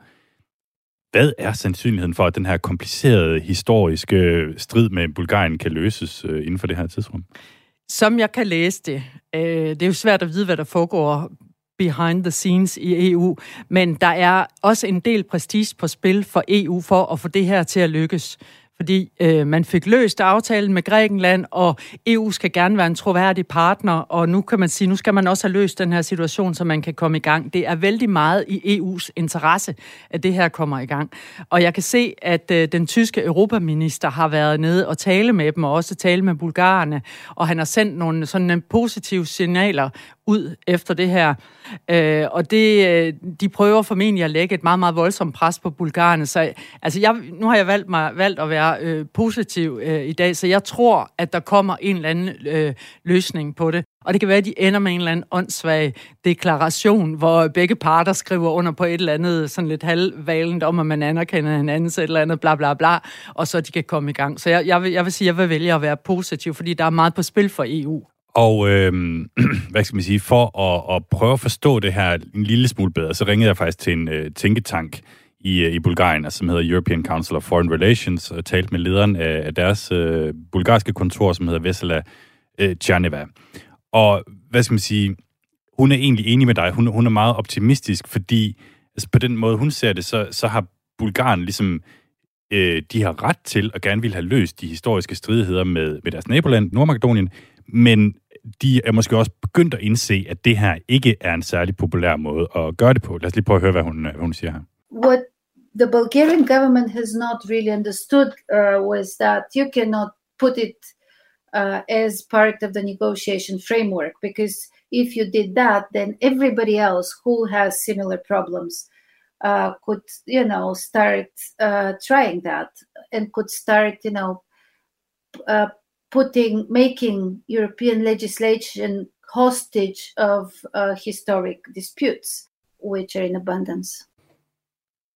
Hvad er sandsynligheden for, at den her komplicerede historiske strid med Bulgarien kan løses øh, inden for det her tidsrum? Som jeg kan læse det, øh, det er jo svært at vide, hvad der foregår behind the scenes i EU, men der er også en del prestige på spil for EU for at få det her til at lykkes fordi øh, man fik løst aftalen med Grækenland, og EU skal gerne være en troværdig partner, og nu kan man sige, nu skal man også have løst den her situation, så man kan komme i gang. Det er vældig meget i EU's interesse, at det her kommer i gang. Og jeg kan se, at øh, den tyske europaminister har været nede og tale med dem, og også tale med bulgarerne, og han har sendt nogle sådan positive signaler ud efter det her. Øh, og det, øh, de prøver formentlig at lægge et meget, meget voldsomt pres på bulgarerne. Så altså, jeg, nu har jeg valgt, mig, valgt at være øh, positiv øh, i dag, så jeg tror, at der kommer en eller anden øh, løsning på det. Og det kan være, at de ender med en eller anden åndssvag deklaration, hvor begge parter skriver under på et eller andet sådan lidt halvvalent om, at man anerkender hinandens et eller andet, bla bla bla, og så de kan komme i gang. Så jeg, jeg, vil, jeg vil sige, at jeg vil vælge at være positiv, fordi der er meget på spil for EU. Og øh, hvad skal man sige, for at, at prøve at forstå det her en lille smule bedre, så ringede jeg faktisk til en øh, tænketank i, øh, i Bulgarien, altså, som hedder European Council of Foreign Relations, og talte med lederen af, af deres øh, bulgarske kontor, som hedder Vesela øh, Tjerneva. Og hvad skal man sige, hun er egentlig enig med dig. Hun, hun er meget optimistisk, fordi altså, på den måde, hun ser det, så, så har Bulgarien ligesom øh, de har ret til at gerne vil have løst de historiske stridigheder med, med deres naboland, Nordmakedonien, men de er måske også begyndt at indse, at det her ikke er en særlig populær måde at gøre det på. Lad os lige prøve at høre, hvad hun, øh, hvad hun siger her. What the Bulgarian government has not really understood uh, was that you cannot put it uh, as part of the negotiation framework because if you did that, then everybody else who has similar problems uh, could, you know, start uh, trying that and could start, you know, uh, putting making European legislation hostage of uh, historic disputes, which are in abundance.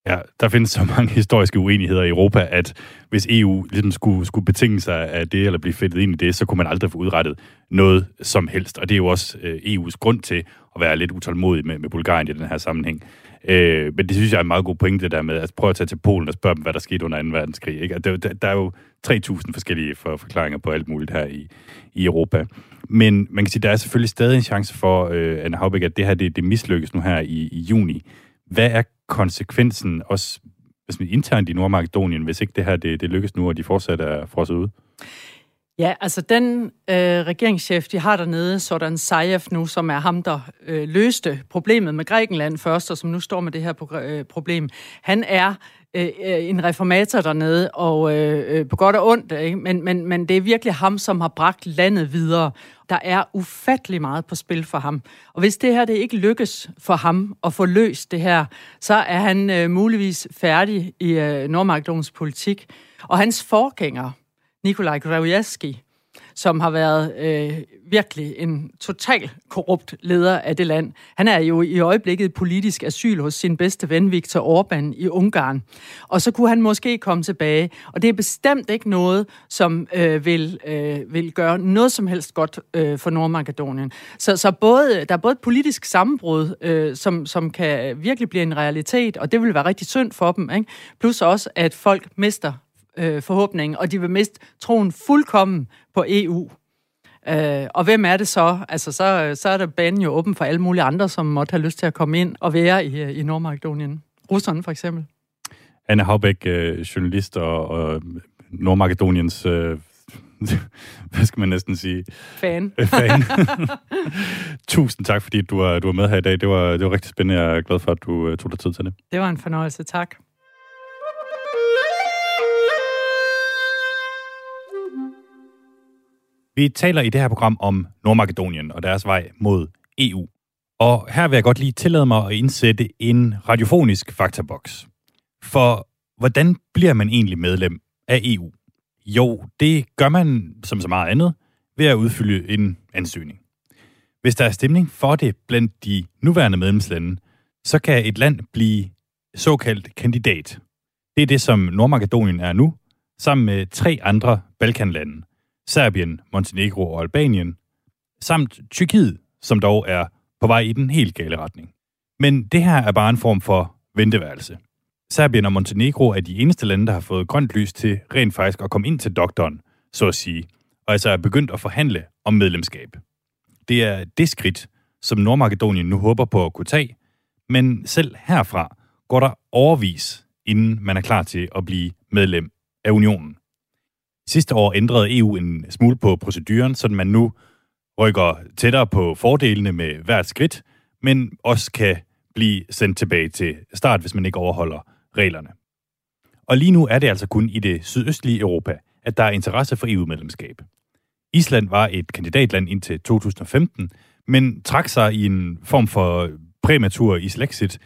Ja, der findes så mange historiske uenigheder i Europa, at hvis EU ligesom skulle, skulle betinge sig af det, eller blive fedtet ind i det, så kunne man aldrig få udrettet noget som helst. Og det er jo også øh, EU's grund til at være lidt utålmodig med, med Bulgarien i den her sammenhæng. Øh, men det synes jeg er en meget god pointe, det der med at prøve at tage til Polen og spørge dem, hvad der skete under 2. verdenskrig. Ikke? Der, der, der er jo 3.000 forskellige for, forklaringer på alt muligt her i, i Europa. Men man kan sige, der er selvfølgelig stadig en chance for, øh, Anna Haubæk, at det her det, det mislykkes nu her i, i juni. Hvad er konsekvensen også altså internt i Nordmakedonien, hvis ikke det her det, det lykkes nu, og de fortsat er frosset ud? Ja, altså den øh, regeringschef, de har dernede, sådan Zaev nu, som er ham, der øh, løste problemet med Grækenland først, og som nu står med det her øh, problem, han er øh, øh en reformator dernede, og øh, øh, på godt og ondt, ikke? Men, men, men det er virkelig ham, som har bragt landet videre. Der er ufattelig meget på spil for ham. Og hvis det her det ikke lykkes for ham at få løst det her, så er han øh, muligvis færdig i øh, Nordmakedons politik. Og hans forgænger, Nikolaj Gruevski, som har været øh, virkelig en total korrupt leder af det land. Han er jo i øjeblikket politisk asyl hos sin bedste ven Viktor Orbán i Ungarn. Og så kunne han måske komme tilbage. Og det er bestemt ikke noget, som øh, vil, øh, vil gøre noget som helst godt øh, for Nordmakedonien. Så, så både, der er både et politisk sammenbrud, øh, som, som kan virkelig blive en realitet, og det vil være rigtig synd for dem. Ikke? Plus også, at folk mister øh, forhåbningen, og de vil miste troen fuldkommen på EU. Øh, og hvem er det så? Altså, så, så er der banen jo åben for alle mulige andre, som måtte have lyst til at komme ind og være i, i Nordmakedonien. Russerne for eksempel. Anne Haubæk, øh, journalist og, og Nordmakedoniens, øh, hvad skal man næsten sige? Fan. Fan. Tusind tak, fordi du var, du var med her i dag. Det var, det var rigtig spændende. Jeg er glad for, at du øh, tog dig tid til det. Det var en fornøjelse. Tak. Vi taler i det her program om Nordmakedonien og deres vej mod EU. Og her vil jeg godt lige tillade mig at indsætte en radiofonisk faktaboks. For hvordan bliver man egentlig medlem af EU? Jo, det gør man som så meget andet ved at udfylde en ansøgning. Hvis der er stemning for det blandt de nuværende medlemslande, så kan et land blive såkaldt kandidat. Det er det, som Nordmakedonien er nu, sammen med tre andre Balkanlande – Serbien, Montenegro og Albanien, samt Tyrkiet, som dog er på vej i den helt gale retning. Men det her er bare en form for venteværelse. Serbien og Montenegro er de eneste lande, der har fået grønt lys til rent faktisk at komme ind til doktoren, så at sige, og altså er begyndt at forhandle om medlemskab. Det er det skridt, som Nordmakedonien nu håber på at kunne tage, men selv herfra går der overvis, inden man er klar til at blive medlem af unionen. Sidste år ændrede EU en smule på proceduren, så man nu rykker tættere på fordelene med hvert skridt, men også kan blive sendt tilbage til start, hvis man ikke overholder reglerne. Og lige nu er det altså kun i det sydøstlige Europa, at der er interesse for EU-medlemskab. Island var et kandidatland indtil 2015, men trak sig i en form for præmatur Islexit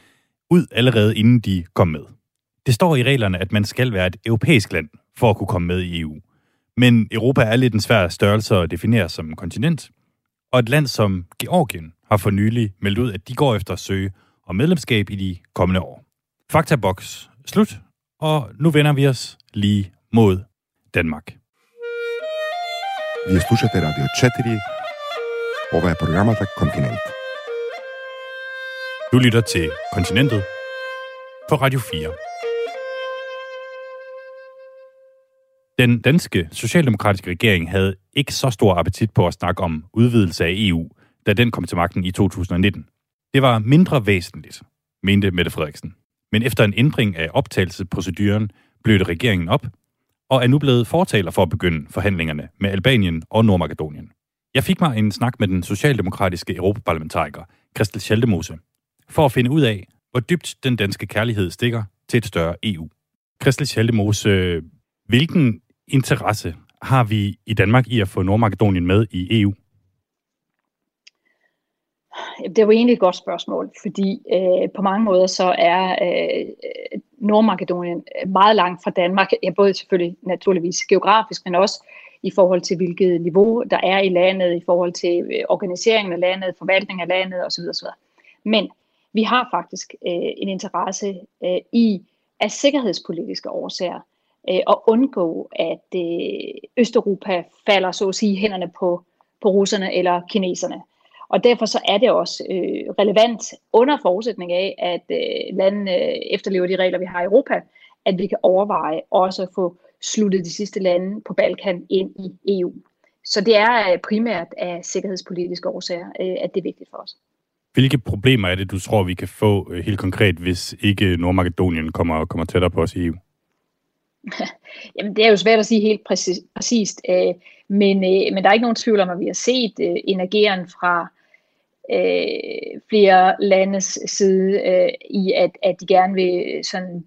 ud allerede inden de kom med. Det står i reglerne, at man skal være et europæisk land for at kunne komme med i EU. Men Europa er lidt en svær størrelse at definere som kontinent, og et land som Georgien har for nylig meldt ud, at de går efter at søge om medlemskab i de kommende år. Faktaboks slut, og nu vender vi os lige mod Danmark. Vi slušate Radio 4. Ova programmet programata Kontinent. Du lytter til Kontinentet på Radio 4. Den danske socialdemokratiske regering havde ikke så stor appetit på at snakke om udvidelse af EU, da den kom til magten i 2019. Det var mindre væsentligt, mente Mette Frederiksen. Men efter en ændring af optagelsesproceduren blev det regeringen op, og er nu blevet fortaler for at begynde forhandlingerne med Albanien og Nordmakedonien. Jeg fik mig en snak med den socialdemokratiske europaparlamentariker, Christel Schaldemose, for at finde ud af, hvor dybt den danske kærlighed stikker til et større EU. Christel Schaldemose, hvilken interesse har vi i Danmark i at få Nordmakedonien med i EU? Det var egentlig et godt spørgsmål, fordi øh, på mange måder så er øh, Nordmakedonien meget langt fra Danmark, ja, både selvfølgelig naturligvis geografisk, men også i forhold til hvilket niveau der er i landet, i forhold til øh, organiseringen af landet, forvaltning af landet osv. osv. Men vi har faktisk øh, en interesse øh, i af sikkerhedspolitiske årsager øh, undgå, at øh, Østeuropa falder så at sige hænderne på, på russerne eller kineserne. Og derfor så er det også øh, relevant under forudsætning af, at øh, landene øh, efterlever de regler, vi har i Europa, at vi kan overveje også at få sluttet de sidste lande på Balkan ind i EU. Så det er øh, primært af sikkerhedspolitiske årsager, øh, at det er vigtigt for os. Hvilke problemer er det, du tror, vi kan få øh, helt konkret, hvis ikke Nordmakedonien kommer, kommer tættere på os i EU? Jamen, det er jo svært at sige helt præcis, præcist, øh, men, øh, men der er ikke nogen tvivl om, at vi har set øh, en ageren fra øh, flere landes side øh, i, at, at de gerne vil øh, sådan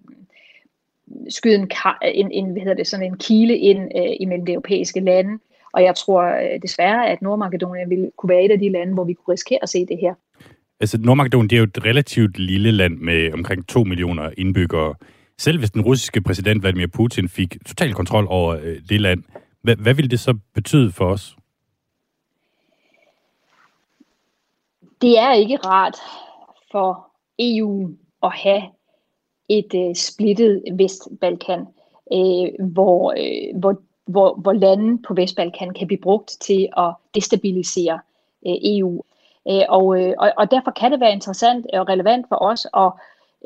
skyde en, en, en, hvad hedder det, sådan en kile ind øh, imellem de europæiske lande. Og jeg tror øh, desværre, at Nordmakedonien ville kunne være et af de lande, hvor vi kunne risikere at se det her. Altså Nordmakedonien, det er jo et relativt lille land med omkring 2 millioner indbyggere. Selv hvis den russiske præsident Vladimir Putin fik total kontrol over øh, det land, hvad, hvad ville det så betyde for os? Det er ikke rart for EU at have et øh, splittet Vestbalkan, øh, hvor, øh, hvor, hvor, hvor lande på Vestbalkan kan blive brugt til at destabilisere øh, EU. Øh, og, øh, og, og derfor kan det være interessant og relevant for os at,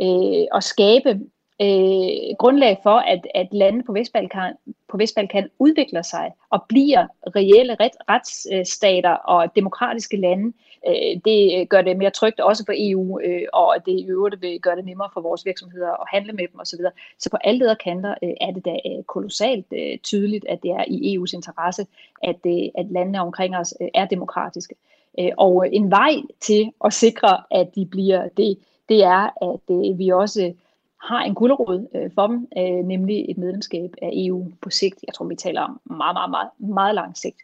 øh, at skabe øh, grundlag for, at, at lande på Vestbalkan, på Vestbalkan udvikler sig og bliver reelle ret, retsstater og demokratiske lande. Øh, det gør det mere trygt også for EU, øh, og det i øvrigt vil gøre det nemmere for vores virksomheder at handle med dem osv. Så på alle leder kanter øh, er det da øh, kolossalt øh, tydeligt, at det er i EU's interesse, at, øh, at landene omkring os øh, er demokratiske. Øh, og en vej til at sikre, at de bliver det, det er, at øh, vi også har en gulderod øh, for dem, øh, nemlig et medlemskab af EU på sigt. Jeg tror, vi taler om meget, meget, meget, meget lang sigt.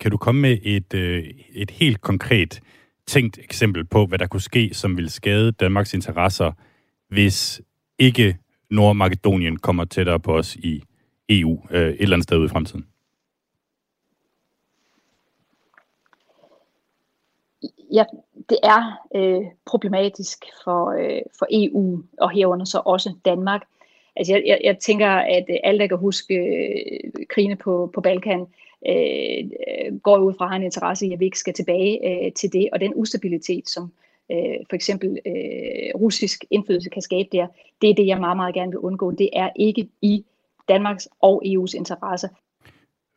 Kan du komme med et, øh, et helt konkret tænkt eksempel på, hvad der kunne ske, som ville skade Danmarks interesser, hvis ikke Nordmakedonien kommer tættere på os i EU øh, et eller andet sted ude i fremtiden? ja, det er øh, problematisk for, øh, for EU, og herunder så også Danmark. Altså jeg, jeg, jeg tænker, at øh, alle, der kan huske øh, krigene på, på Balkan, øh, går ud fra en interesse i, at vi ikke skal tilbage øh, til det, og den ustabilitet, som øh, for eksempel øh, russisk indflydelse kan skabe der, det er det, jeg meget, meget gerne vil undgå. Det er ikke i Danmarks og EU's interesse.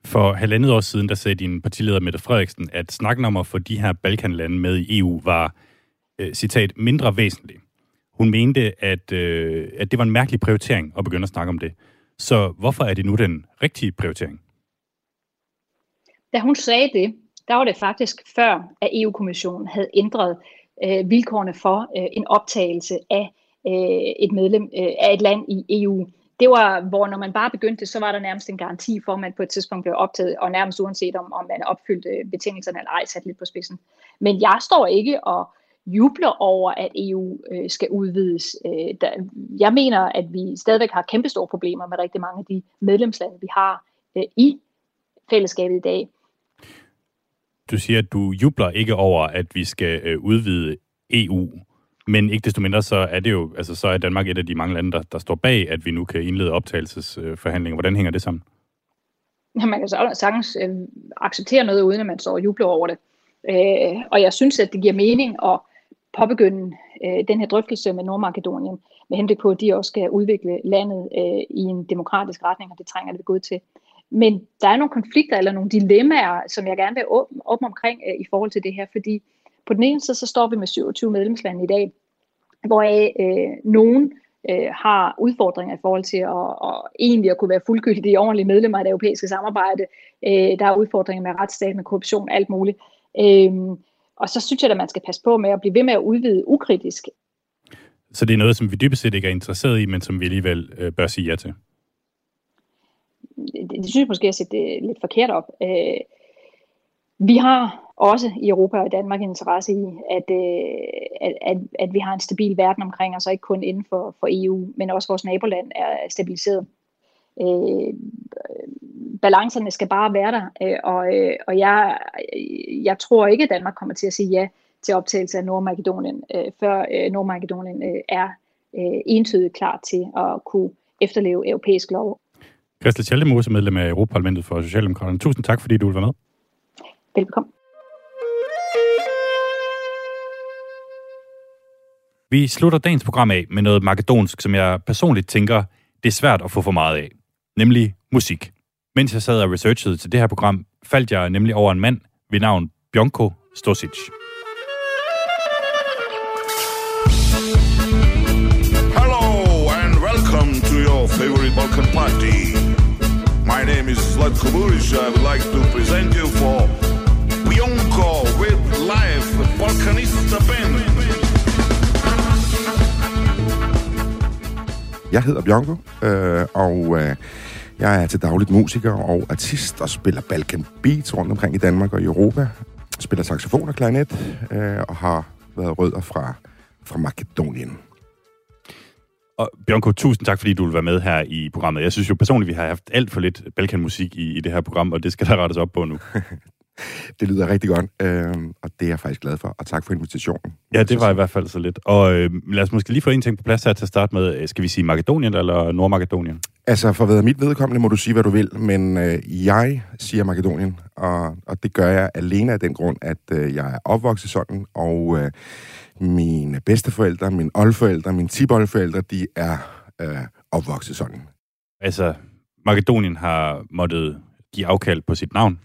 For halvandet år siden, der sagde din partileder Mette Frederiksen, at snakken om at få de her Balkanlande med i EU var, øh, citat, mindre væsentlig. Hun mente, at, øh, at det var en mærkelig prioritering at begynde at snakke om det. Så hvorfor er det nu den rigtige prioritering? Da hun sagde det, der var det faktisk før, at EU-kommissionen havde ændret øh, vilkårene for øh, en optagelse af øh, et medlem øh, af et land i EU det var, hvor når man bare begyndte, så var der nærmest en garanti for, at man på et tidspunkt blev optaget, og nærmest uanset om, om man opfyldte betingelserne eller ej, sat lidt på spidsen. Men jeg står ikke og jubler over, at EU øh, skal udvides. Øh, der, jeg mener, at vi stadigvæk har kæmpestore problemer med rigtig mange af de medlemslande, vi har øh, i fællesskabet i dag. Du siger, at du jubler ikke over, at vi skal øh, udvide EU, men ikke desto mindre, så er det jo, altså så er Danmark et af de mange lande, der, der står bag, at vi nu kan indlede optagelsesforhandlinger. Hvordan hænger det sammen? Ja, man kan så sagtens øh, acceptere noget, uden at man står og jubler over det. Øh, og jeg synes, at det giver mening at påbegynde øh, den her drøftelse med Nordmakedonien, med henblik på, at de også skal udvikle landet øh, i en demokratisk retning, og det trænger det godt til. Men der er nogle konflikter eller nogle dilemmaer, som jeg gerne vil åbne, op omkring øh, i forhold til det her, fordi på den ene side, så står vi med 27 medlemslande i dag, hvor øh, nogen øh, har udfordringer i forhold til at, at egentlig at kunne være fuldgyldige ordentlige medlemmer af det europæiske samarbejde. Øh, der er udfordringer med retsstat, med korruption, alt muligt. Øh, og så synes jeg, at man skal passe på med at blive ved med at udvide ukritisk. Så det er noget, som vi dybest set ikke er interesseret i, men som vi alligevel øh, bør sige ja til? Det, det synes jeg måske, at det lidt forkert op. Øh, vi har også i Europa og i Danmark en interesse i, at, øh, at, at, at vi har en stabil verden omkring os, og ikke kun inden for, for EU, men også vores naboland er stabiliseret. Øh, balancerne skal bare være der, øh, og, øh, og jeg, jeg tror ikke, at Danmark kommer til at sige ja til optagelse af Nordmakedonien, øh, før øh, Nordmakedonien øh, er øh, entydigt klar til at kunne efterleve europæisk lov. Christel Schaldemose, medlem af Europaparlamentet for Socialdemokraterne. Tusind tak, fordi du vil være med. Velbekomme. Vi slutter dagens program af med noget makedonsk, som jeg personligt tænker, det er svært at få for meget af. Nemlig musik. Mens jeg sad og researchede til det her program, faldt jeg nemlig over en mand ved navn Bjonko Stosic. Hello and welcome to your favorite Balkan party. My name is Zlatko Buric. I would like to present you for Bionko with live Balkanista band. Jeg hedder Bjørnko, øh, og øh, jeg er til dagligt musiker og artist og spiller Balkan Beats rundt omkring i Danmark og i Europa. Spiller saxofon og klarinet øh, og har været rødder fra, fra Makedonien. Og Bjørnko, tusind tak, fordi du vil være med her i programmet. Jeg synes jo personligt, vi har haft alt for lidt Balkan-musik i, i det her program, og det skal der rettes op på nu. det lyder rigtig godt, øh, og det er jeg faktisk glad for. Og tak for invitationen. Ja, det var i hvert fald så lidt. Og øh, lad os måske lige få en ting på plads her til at starte med. Skal vi sige Makedonien eller Nordmakedonien? Altså, for hvad mit vedkommende må du sige, hvad du vil, men øh, jeg siger Makedonien, og, og det gør jeg alene af den grund, at øh, jeg er opvokset sådan, og øh, mine bedsteforældre, mine oldforældre, mine tibolforældre, de er øh, opvokset sådan. Altså, Makedonien har måttet give afkald på sit navn,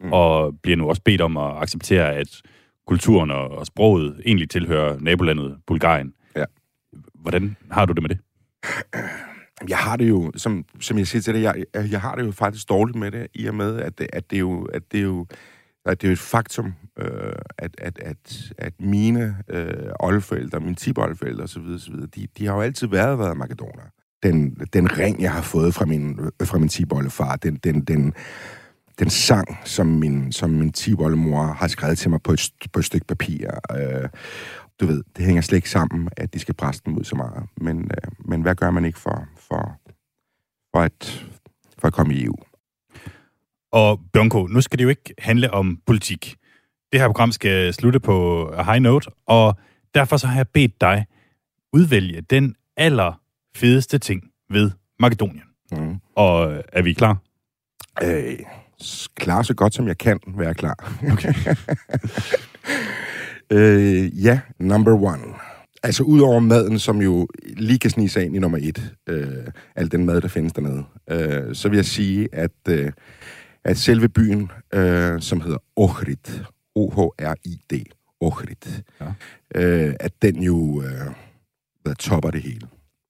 mm. og bliver nu også bedt om at acceptere, at kulturen og sproget egentlig tilhører nabolandet Bulgarien. Ja. Hvordan har du det med det? Jeg har det jo, som, som jeg siger til dig, jeg, jeg har det jo faktisk dårligt med det, i og med, at, det, at det er jo, at det jo, at det er jo et faktum, øh, at, at, at, at mine øh, oldeforældre, mine tiboldeforældre osv., osv. De, de har jo altid været, været makedoner. Den, den ring, jeg har fået fra min, fra min tiboldefar, den, den, den, den sang, som min, som min tiboldemor har skrevet til mig på et, på et stykke papir. Øh, du ved, det hænger slet ikke sammen, at de skal presse dem ud så meget. Men, øh, men hvad gør man ikke for, for, for, at, for at komme i EU? Og Bjørnko, nu skal det jo ikke handle om politik. Det her program skal slutte på high note, og derfor så har jeg bedt dig udvælge den aller fedeste ting ved Makedonien. Mm. Og er vi klar? Øh, klar så godt som jeg kan være klar. Okay. øh, ja, number one. Altså udover maden, som jo lige kan snige sig ind i nummer et, øh, al den mad, der findes dernede, øh, så vil jeg sige, at, øh, at selve byen, øh, som hedder Ohrid, O-H-R-I-D, Ohrid, ja. øh, at den jo øh, topper det hele.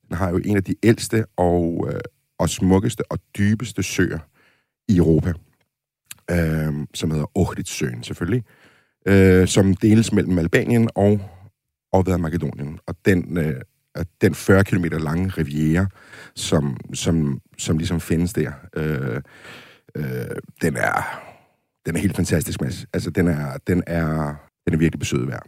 Den har jo en af de ældste og, øh, og smukkeste og dybeste søer i Europa, øh, som hedder Ohridsøen selvfølgelig, øh, som deles mellem Albanien og, og Makedonien. Og den øh, at den 40 km lange riviera, som, som, som ligesom findes der, øh, øh, den er den er helt fantastisk, Mads. Altså, den er, den er, den er virkelig besøget værd.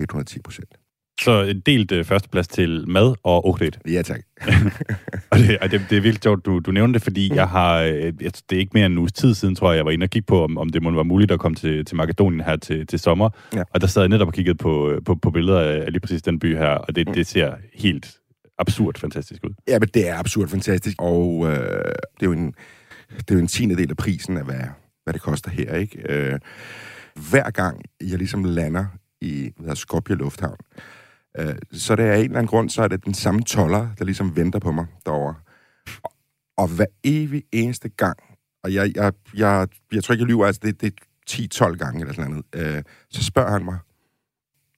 110 procent. Så en delt øh, førsteplads til mad og okret. Ja, tak. og det, og det, det er virkelig sjovt, du, du nævnte det, fordi mm. jeg har, øh, jeg, det er ikke mere end en uges tid siden, tror jeg, jeg var inde og kigge på, om, om det må være muligt at komme til, til Makedonien her til, til sommer. Ja. Og der sad jeg netop og kiggede på, øh, på, på billeder af lige præcis den by her, og det, mm. det ser helt absurd fantastisk ud. Ja, men det er absurd fantastisk, og øh, det er jo en, det er jo en tiende del af prisen af, hvad, hvad det koster her, ikke? Øh, hver gang jeg ligesom lander i Skopje Lufthavn, øh, så det er en eller anden grund, så er det den samme toller, der ligesom venter på mig derovre. Og, og hver evig eneste gang, og jeg, jeg, jeg, jeg tror ikke, jeg lyver, altså det, det er 10-12 gange eller sådan noget, øh, så spørger han mig,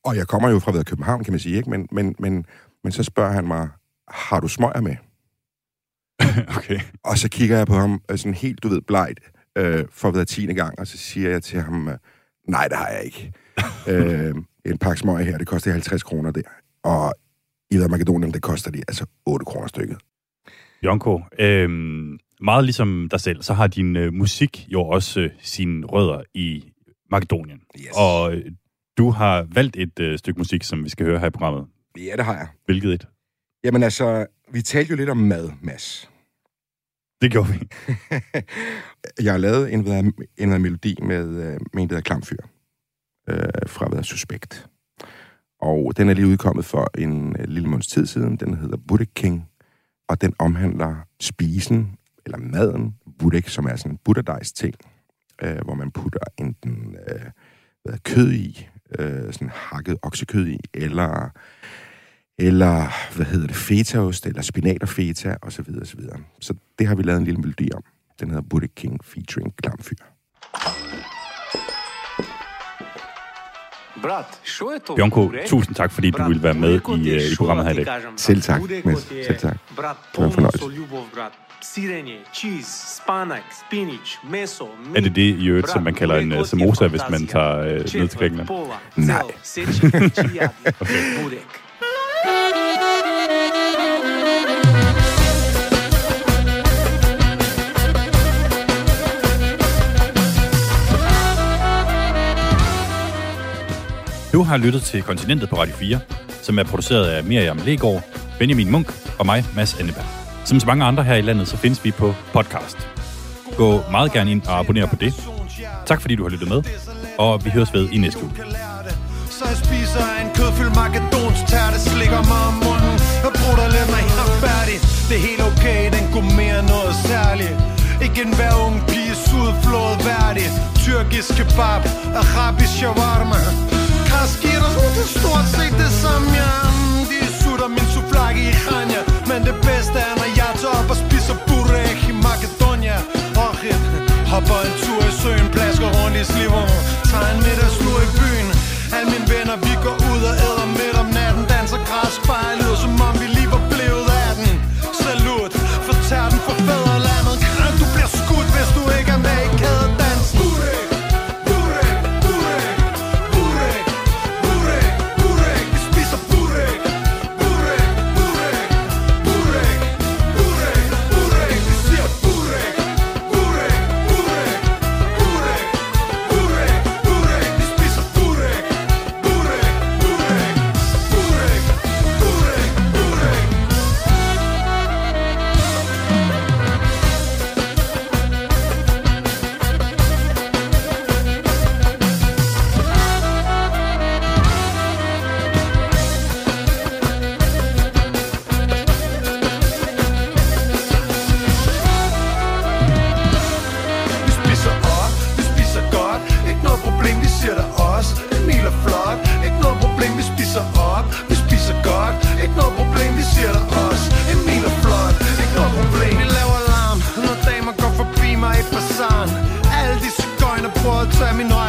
og jeg kommer jo fra ved København, kan man sige, ikke? Men, men, men, men så spørger han mig, har du smøger med? okay. Og så kigger jeg på ham øh, sådan helt, du ved, blegt, øh, for ved tiende gang, og så siger jeg til ham, øh, nej, det har jeg ikke. øh, en pakke smøger her, det koster 50 kroner der. Og i Makedonien, det koster de altså 8 kroner stykket. Jonko, øh, meget ligesom dig selv, så har din øh, musik jo også øh, sine rødder i Makedonien. Yes. Og øh, du har valgt et øh, stykke musik, som vi skal høre her i programmet. Ja, det har jeg. Hvilket et? Jamen altså, vi talte jo lidt om mad, Mads. Det gjorde vi. jeg har lavet en, en, en melodi med, øh, med en, der hedder Klamfyr, øh, fra hvad Suspekt. Og den er lige udkommet for en øh, lille måneds tid siden. Den hedder Buddha King, og den omhandler spisen, eller maden, buddha, som er sådan en buddhadejs ting, øh, hvor man putter enten øh, hvad, kød i, øh, sådan hakket oksekød i, eller eller hvad hedder det, fetaost, eller spinat og feta, og så videre, og så videre. Så det har vi lavet en lille melodi om. Den hedder Buddha King featuring Klamfyr. Bjørnko, tusind tak, fordi du ville være med i, uh, i programmet her i dag. Selv tak, Mads. Selv tak. Det var en fornøjelse. Sirenje, cheese, spanak, spinach, meso, Er det det i øvrigt, som man kalder en uh, samosa, hvis man tager uh, ned til Grækenland? Nej. okay. Du har lyttet til Kontinentet på Radio 4, som er produceret af Miriam Legård, Benjamin Munk og mig, Mads Anneberg. Som så mange andre her i landet, så findes vi på podcast. Gå meget gerne ind og abonner på det. Tak fordi du har lyttet med, og vi høres ved i næste uge. Så jeg spiser en kødfyldt makedonsk tærte, slikker mig om munden og bruger lidt mig helt færdig. Det er helt okay, den går mere noget særligt. Ikke en hver ung pige sudflået værdig. Tyrkisk kebab, arabisk shawarma. Kaskiros, det er stort set det samme, ja. De sutter min souflaki i Khania. Men det bedste er, når jeg tager op og spiser burek i Makedonia. Og hopper en tur i søen, plasker rundt i sliver. Tager en middagslur i byen. for a time,